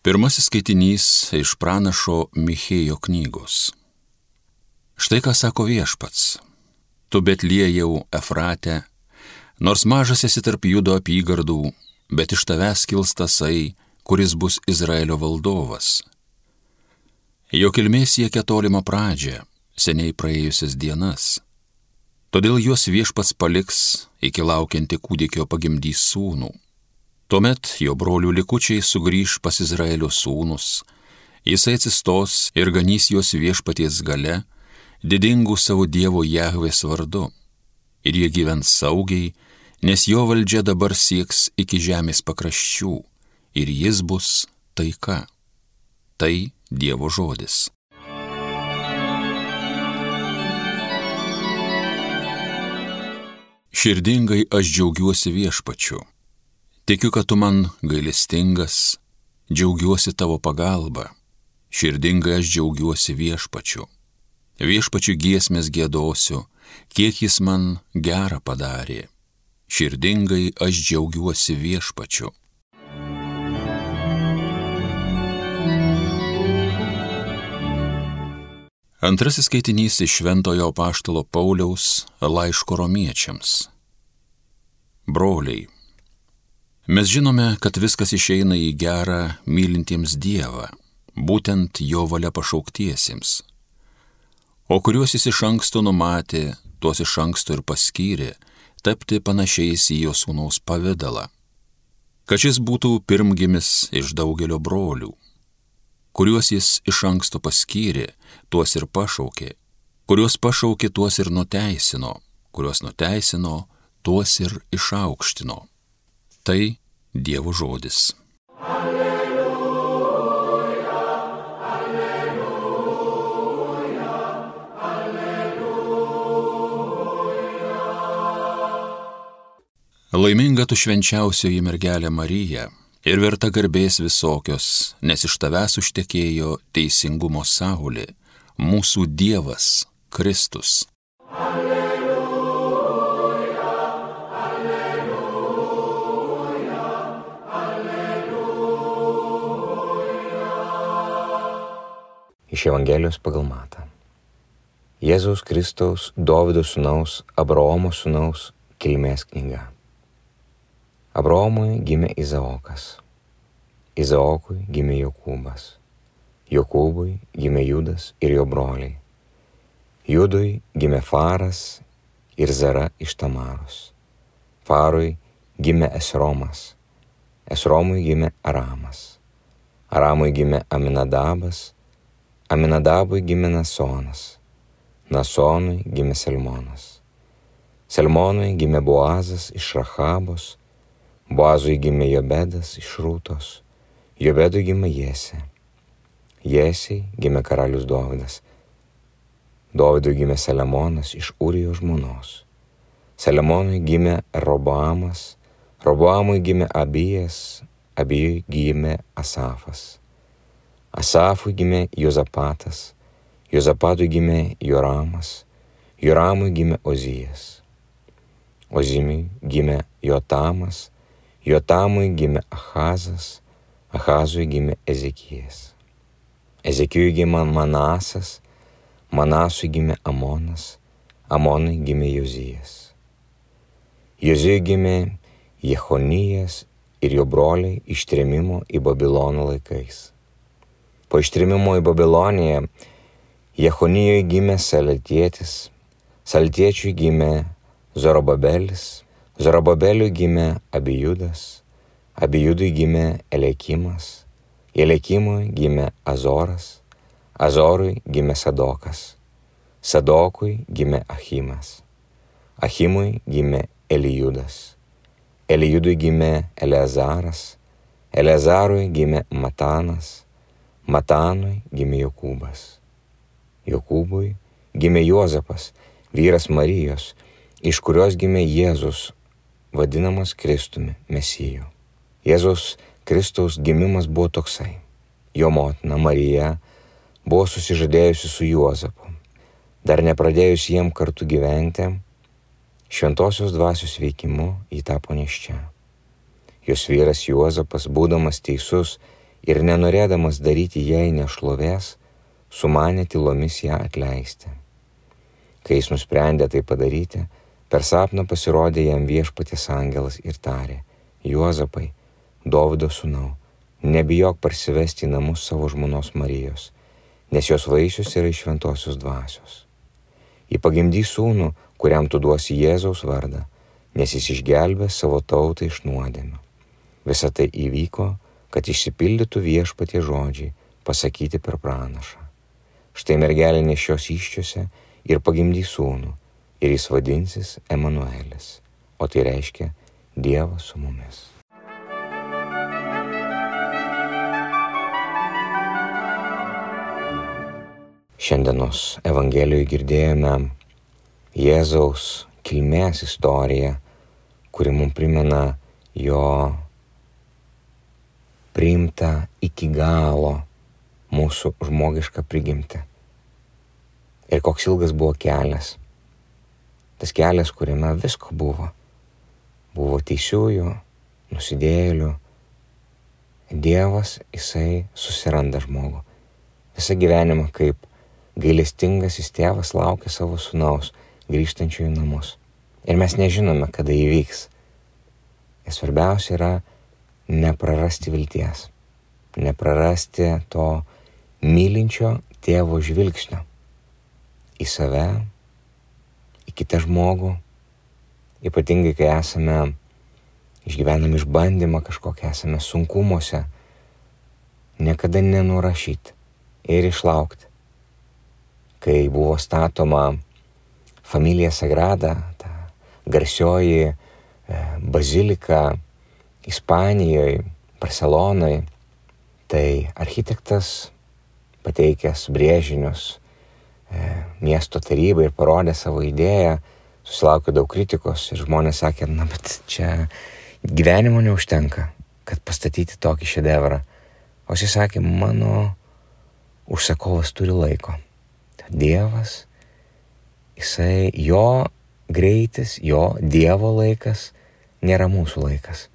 Pirmasis skaitinys iš pranašo Michėjo knygos. Štai ką sako viešpats. Tu betliejau Efrate, nors mažas esi tarp judo apygardų, bet iš tavęs kils tasai, kuris bus Izraelio valdovas. Jo kilmė siekia tolimą pradžią, seniai praėjusias dienas. Todėl juos viešpats paliks, iki laukianti kūdikio pagimdys sūnų. Tuomet jo brolių likučiai sugrįž pas Izraelio sūnus, jisai atsistos ir ganys juos viešpaties gale, didingų savo Dievo Jahvės vardu. Ir jie gyvens saugiai, nes jo valdžia dabar sieks iki žemės pakraščių, ir jis bus taika. Tai Dievo žodis. Širdingai aš džiaugiuosi viešpačiu. Tikiu, kad tu man gailestingas, džiaugiuosi tavo pagalba. Širdingai aš džiaugiuosi viešpačiu viešpačių giesmės gėdosiu, kiek jis man gerą padarė. Širdingai aš džiaugiuosi viešpačiu. Antrasis skaitinys iš Šventojo Paštalo Pauliaus laiško romiečiams. Broliai, mes žinome, kad viskas išeina į gerą mylintiems Dievą, būtent jo valia pašauktiesiems. O kuriuos jis iš anksto numatė, tuos iš anksto ir paskyrė, tapti panašiais į jo sūnaus pavydalą, kad šis būtų pirmgimis iš daugelio brolių, kuriuos jis iš anksto paskyrė, tuos ir pašaukė, kuriuos pašaukė, tuos ir nuteisino, kuriuos nuteisino, tuos ir išaukštino. Tai Dievo žodis. Alleluja. Laiminga tu švenčiausioji mergelė Marija ir verta garbės visokios, nes iš tavęs užtekėjo teisingumo saulė, mūsų Dievas Kristus. Alleluja, Iš Evangelijos pagal Matą. Jėzaus Kristaus, Dovido sūnaus, Abraomo sūnaus kilmės knyga. Abraomui gimė Izaokas, Izaokui gimė Jokūbas, Jokūbui gimė Judas ir jo broliai, Judui gimė Faras ir Zara iš Tamaros, Farui gimė Esromas, Esromui gimė Aramas, Aramui gimė Aminadabas, Aminadabui gimė Nasonas, Nasonui gimė Salmonas, Salmonui gimė Boazas iš Rahabos, Boazui gimė Jobedas iš Rūtos, Jobedui gimė Jėse, Jėsiai gimė karalius Dovydas, Dovydui gimė Saliamonas iš Urijo žmonos, Saliamonui gimė Roboamas, Roboamui gimė Abijas, Abijui gimė Asafas, Asafui gimė Jozapatas, Jozapatui gimė Joramas, Joramui gimė Ozijas, Ozimiui gimė Jotamas, Jotamui gimė Ahazas, Ahazui gimė Ezekijas. Ezekijui gimė Manasas, Manasui gimė Amonas, Amonui gimė Jozijas. Jozijui gimė Jehonijas ir jo broliai ištrėmimo į Babilono laikais. Po ištrėmimo į Babiloniją Jehonijoje gimė Salatietis, Saltiečiui gimė Zorobabelis, Zorobabeliui gimė Abijudas, Abijudui gimė Elekimas, Elekimui gimė Azoras, Azorui gimė Sadokas, Sadokui gimė Achimas, Achimui gimė Elijudas, Elijudui gimė Eleazaras, Eleazarui gimė Matanas, Matanui gimė Jokūbas, Jokūbui gimė Juozapas, vyras Marijos, iš kurios gimė Jėzus vadinamas Kristumi, Mesiju. Jėzaus Kristaus gimimas buvo toksai. Jo motina Marija buvo susižadėjusi su Juozapu. Dar nepradėjus jiem kartu gyventi, šventosios dvasios veikimu jį tapo neščia. Jos vyras Juozapas, būdamas teisus ir nenorėdamas daryti jai nešlovės, sumanė tylomis ją atleisti. Kai jis nusprendė tai padaryti, per sapną pasirodė jam viešpatės angelas ir tarė, Juozapai, Dovido sūnau, nebijok parsivesti į namus savo žmonos Marijos, nes jos vaisius yra iš šventosios dvasios. Į pagimdį sūnų, kuriam tu duosi Jėzaus vardą, nes jis išgelbė savo tautą iš nuodėmių. Visą tai įvyko, kad išsipildytų viešpatie žodžiai, pasakyti per pranašą. Štai mergelė nešios iščiose ir pagimdys sūnų, ir jis vadinsis Emanuelis, o tai reiškia Dievas su mumis. Šiandienos Evangelijoje girdėjome Jėzaus kilmės istoriją, kuri mums primena jo priimta iki galo mūsų žmogišką prigimtį ir koks ilgas buvo kelias. Tas kelias, kuriame visko buvo. Buvo teisiųjų, nusidėjėlių. Dievas, jisai susiranda žmogų. Visą gyvenimą kaip gailestingasis tėvas laukia savo sunaus grįžtančių į namus. Ir mes nežinome, kada įvyks. Ir svarbiausia yra neprarasti vilties, neprarasti to mylinčio tėvo žvilgsnio į save, į kitą žmogų, ypatingai kai esame, išgyvenam išbandymą kažkokią, esame sunkumuose, niekada nenurašyti ir išlaukti. Kai buvo statoma Familija Sagrada, ta garsioji e, bazilika Ispanijoje, Barcelonoje, tai architektas pateikęs brėžinius E, miesto tarybai ir parodė savo idėją, susilaukė daug kritikos ir žmonės sakė, na bet čia gyvenimo neužtenka, kad pastatyti tokį šedevrą. O jis sakė, mano užsakovas turi laiko. Dievas, jisai, jo greitis, jo Dievo laikas nėra mūsų laikas.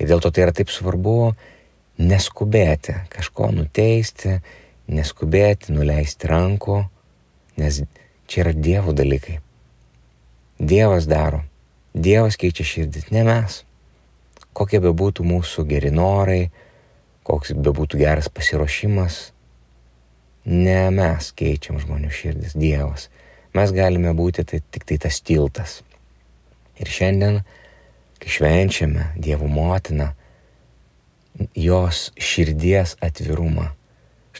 Ir dėl to tai yra taip svarbu neskubėti, kažko nuteisti, neskubėti, nuleisti rankų Nes čia yra Dievo dalykai. Dievas daro. Dievas keičia širdis, ne mes. Kokie be būtų mūsų geri norai, koks be būtų geras pasiruošimas, ne mes keičiam žmonių širdis, Dievas. Mes galime būti tai, tik tai tas tiltas. Ir šiandien, kai švenčiame Dievo motiną, jos širdies atvirumą,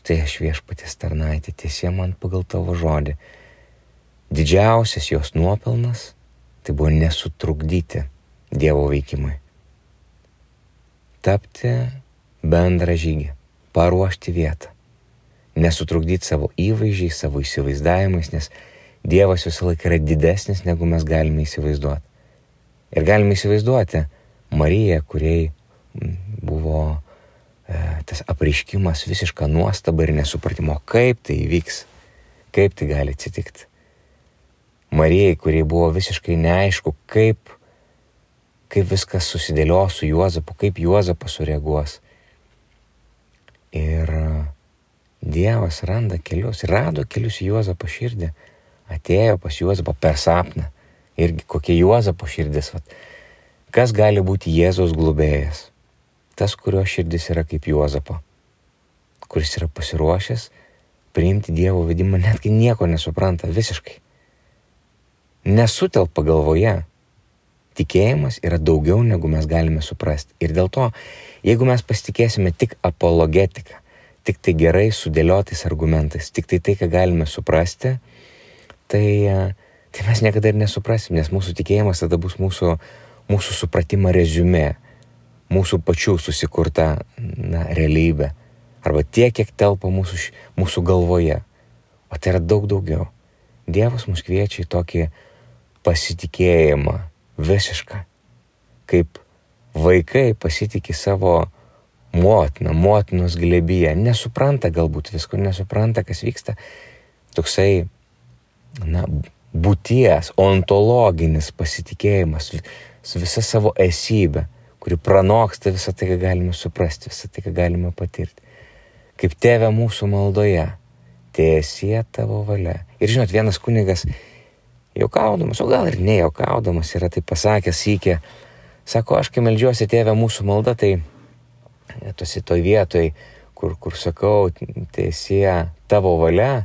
Štai aš viešpatės tarnaitė, tiesie man pagal tavo žodį. Didžiausias jos nuopelnas tai buvo nesutrukdyti Dievo veikimui. Tapti bendrą žygį, paruošti vietą. Nesutrukdyti savo įvaizdžiai, savo įsivaizdavimais, nes Dievas visą laiką yra didesnis, negu mes galime įsivaizduoti. Ir galime įsivaizduoti Mariją, kuriai buvo E, tas apreiškimas visišką nuostabą ir nesupratimo, kaip tai įvyks, kaip tai gali atsitikti. Marijai, kuriai buvo visiškai neaišku, kaip, kaip viskas susidėlios su Juozapu, kaip Juozapas sureaguos. Ir Dievas randa kelius, rado kelius į Juozapo širdį, atėjo pas Juozapą per sapną. Irgi kokia Juozapo širdis, vat. kas gali būti Jėzaus globėjas tas, kurio širdis yra kaip Juozapo, kuris yra pasiruošęs priimti Dievo vedimą, netgi nieko nesupranta visiškai. Nesutelpa galvoje. Tikėjimas yra daugiau negu mes galime suprasti. Ir dėl to, jeigu mes pasitikėsime tik apologetiką, tik tai gerai sudėliotais argumentais, tik tai tai, ką galime suprasti, tai, tai mes niekada ir nesuprasim, nes mūsų tikėjimas tada bus mūsų, mūsų supratimo rezumė mūsų pačių susikurta na, realybė. Arba tiek, kiek telpa mūsų, mūsų galvoje. O tai yra daug daugiau. Dievas mus kviečia į tokį pasitikėjimą visišką. Kaip vaikai pasitikė savo motiną, motinos glebyje. Nesupranta galbūt visko, nesupranta, kas vyksta. Toksai, na, būties, ontologinis pasitikėjimas su visa savo esybė kuri pranoksta visą tai, ką galime suprasti, visą tai, ką galime patirti. Kaip tėvė mūsų maldoje, tiesie tavo valia. Ir žinot, vienas kunigas, jaukaudamas, o gal ir nejaukaudamas, yra tai pasakęs įkė, sako, aš kai melžiuosi tėvę mūsų maldą, tai tuosi toj vietoj, kur, kur sakau, tiesie tavo valia,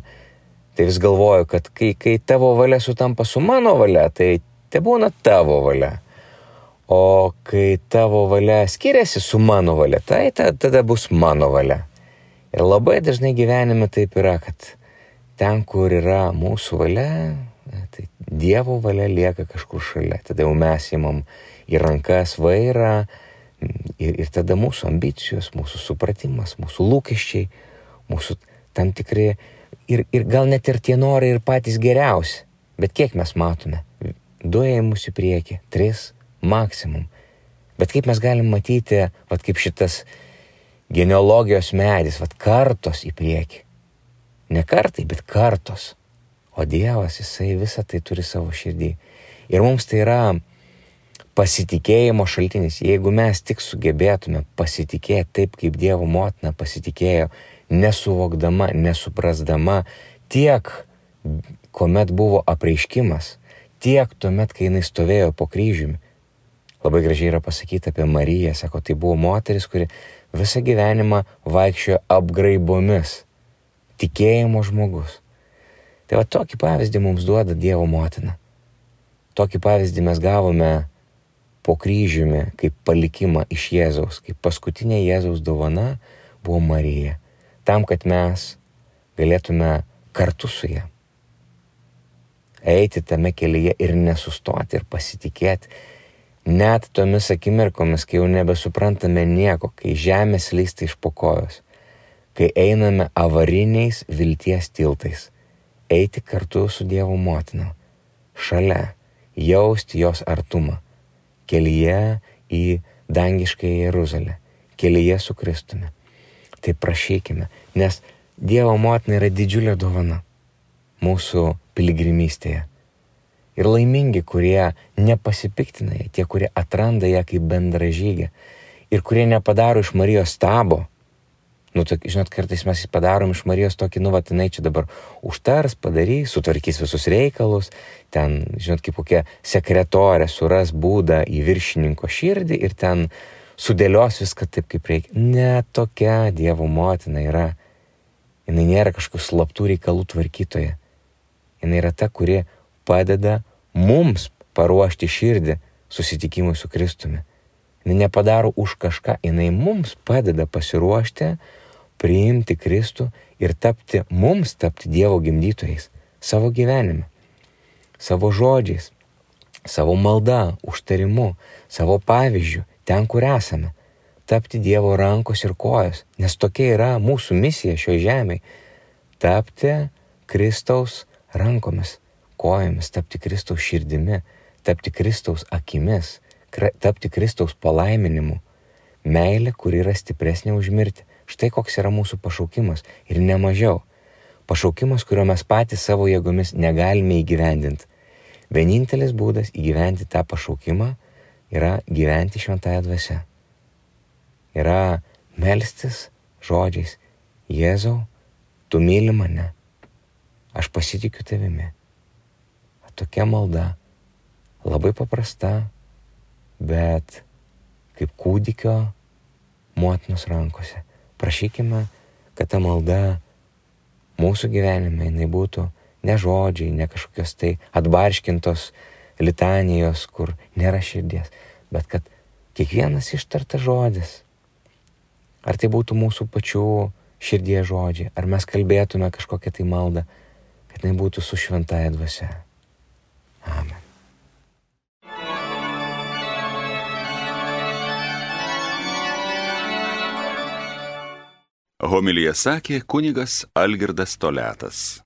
tai vis galvoju, kad kai, kai tavo valia sutampa su mano valia, tai te būna tavo valia. O kai tavo valia skiriasi su mano valia, tai tada bus mano valia. Ir labai dažnai gyvenime taip yra, kad ten, kur yra mūsų valia, tai Dievo valia lieka kažkur šalia. Tada jau mes įmam į rankas vairą ir, ir tada mūsų ambicijos, mūsų supratimas, mūsų lūkesčiai, mūsų tam tikri ir, ir gal net ir tie norai ir patys geriausi. Bet kiek mes matome? Du ėjimus į priekį, tris, maksimum. Bet kaip mes galim matyti, vad kaip šitas genealogijos medis, vad kartos į priekį. Ne kartai, bet kartos. O Dievas, Jisai visą tai turi savo širdį. Ir mums tai yra pasitikėjimo šaltinis. Jeigu mes tik sugebėtume pasitikėti taip, kaip Dievo motina pasitikėjo, nesuvokdama, nesuprasdama tiek, kuomet buvo apreiškimas, tiek tuomet, kai jinai stovėjo po kryžiumi, Labai gražiai yra pasakyta apie Mariją, sako, tai buvo moteris, kuri visą gyvenimą vaikščiojo apgraibomis. Tikėjimo žmogus. Tai va tokį pavyzdį mums duoda Dievo motina. Tokį pavyzdį mes gavome po kryžiumi kaip palikimą iš Jėzaus, kaip paskutinė Jėzaus dovana buvo Marija. Tam, kad mes galėtume kartu su ją eiti tame kelyje ir nesustoti ir pasitikėti Net tomis akimirkomis, kai jau nebesuprantame nieko, kai žemė slysta iš pokojos, kai einame avariniais vilties tiltais, eiti kartu su Dievo motina, šalia, jausti jos artumą, kelyje į dangišką Jeruzalę, kelyje su Kristumi. Tai prašykime, nes Dievo motina yra didžiulė dovana mūsų piligrimystėje ir laimingi, kurie nepasipiktina ją, tie, kurie atranda ją kaip bendražygę ir kurie nepadaro iš Marijos stabo. Nu, to, žinot, kartais mes padarom iš Marijos tokį, nu, vatinai čia dabar užtars, padarys, sutvarkys visus reikalus, ten, žinot, kaip kokia sekretorė suras būdą į viršininko širdį ir ten sudėlios viską taip, kaip reikia. Ne tokia Dievo motina yra. Jis nėra kažkokių slaptų reikalų tvarkytoja. Jis yra ta, kuri padeda mums paruošti širdį susitikimui su Kristumi. Jis nepadaro už kažką, jinai mums padeda pasiruošti, priimti Kristų ir tapti mums, tapti Dievo gimdytojais savo gyvenime, savo žodžiais, savo malda, užtarimu, savo pavyzdžiu, ten, kur esame, tapti Dievo rankos ir kojos, nes tokia yra mūsų misija šioje žemėje - tapti Kristaus rankomis kojomis, tapti Kristaus širdimi, tapti Kristaus akimis, tapti Kristaus palaiminimu. Meilė, kuri yra stipresnė už mirtį. Štai koks yra mūsų pašaukimas ir nemažiau. Pašaukimas, kurio mes patys savo jėgomis negalime įgyvendinti. Vienintelis būdas įgyventi tą pašaukimą yra gyventi šventąją dvasę. Yra melstis žodžiais, Jėzau, tu myli mane, aš pasitikiu tavimi tokia malda, labai paprasta, bet kaip kūdikio motinos rankose. Prašykime, kad ta malda mūsų gyvenime jinai būtų ne žodžiai, ne kažkokios tai atbarškintos litanijos, kur nėra širdies, bet kad kiekvienas ištartas žodis, ar tai būtų mūsų pačių širdies žodžiai, ar mes kalbėtume kažkokią tai maldą, kad jinai būtų su šventaja dvasia. Amen. Homilija sakė kunigas Algirdas Toletas.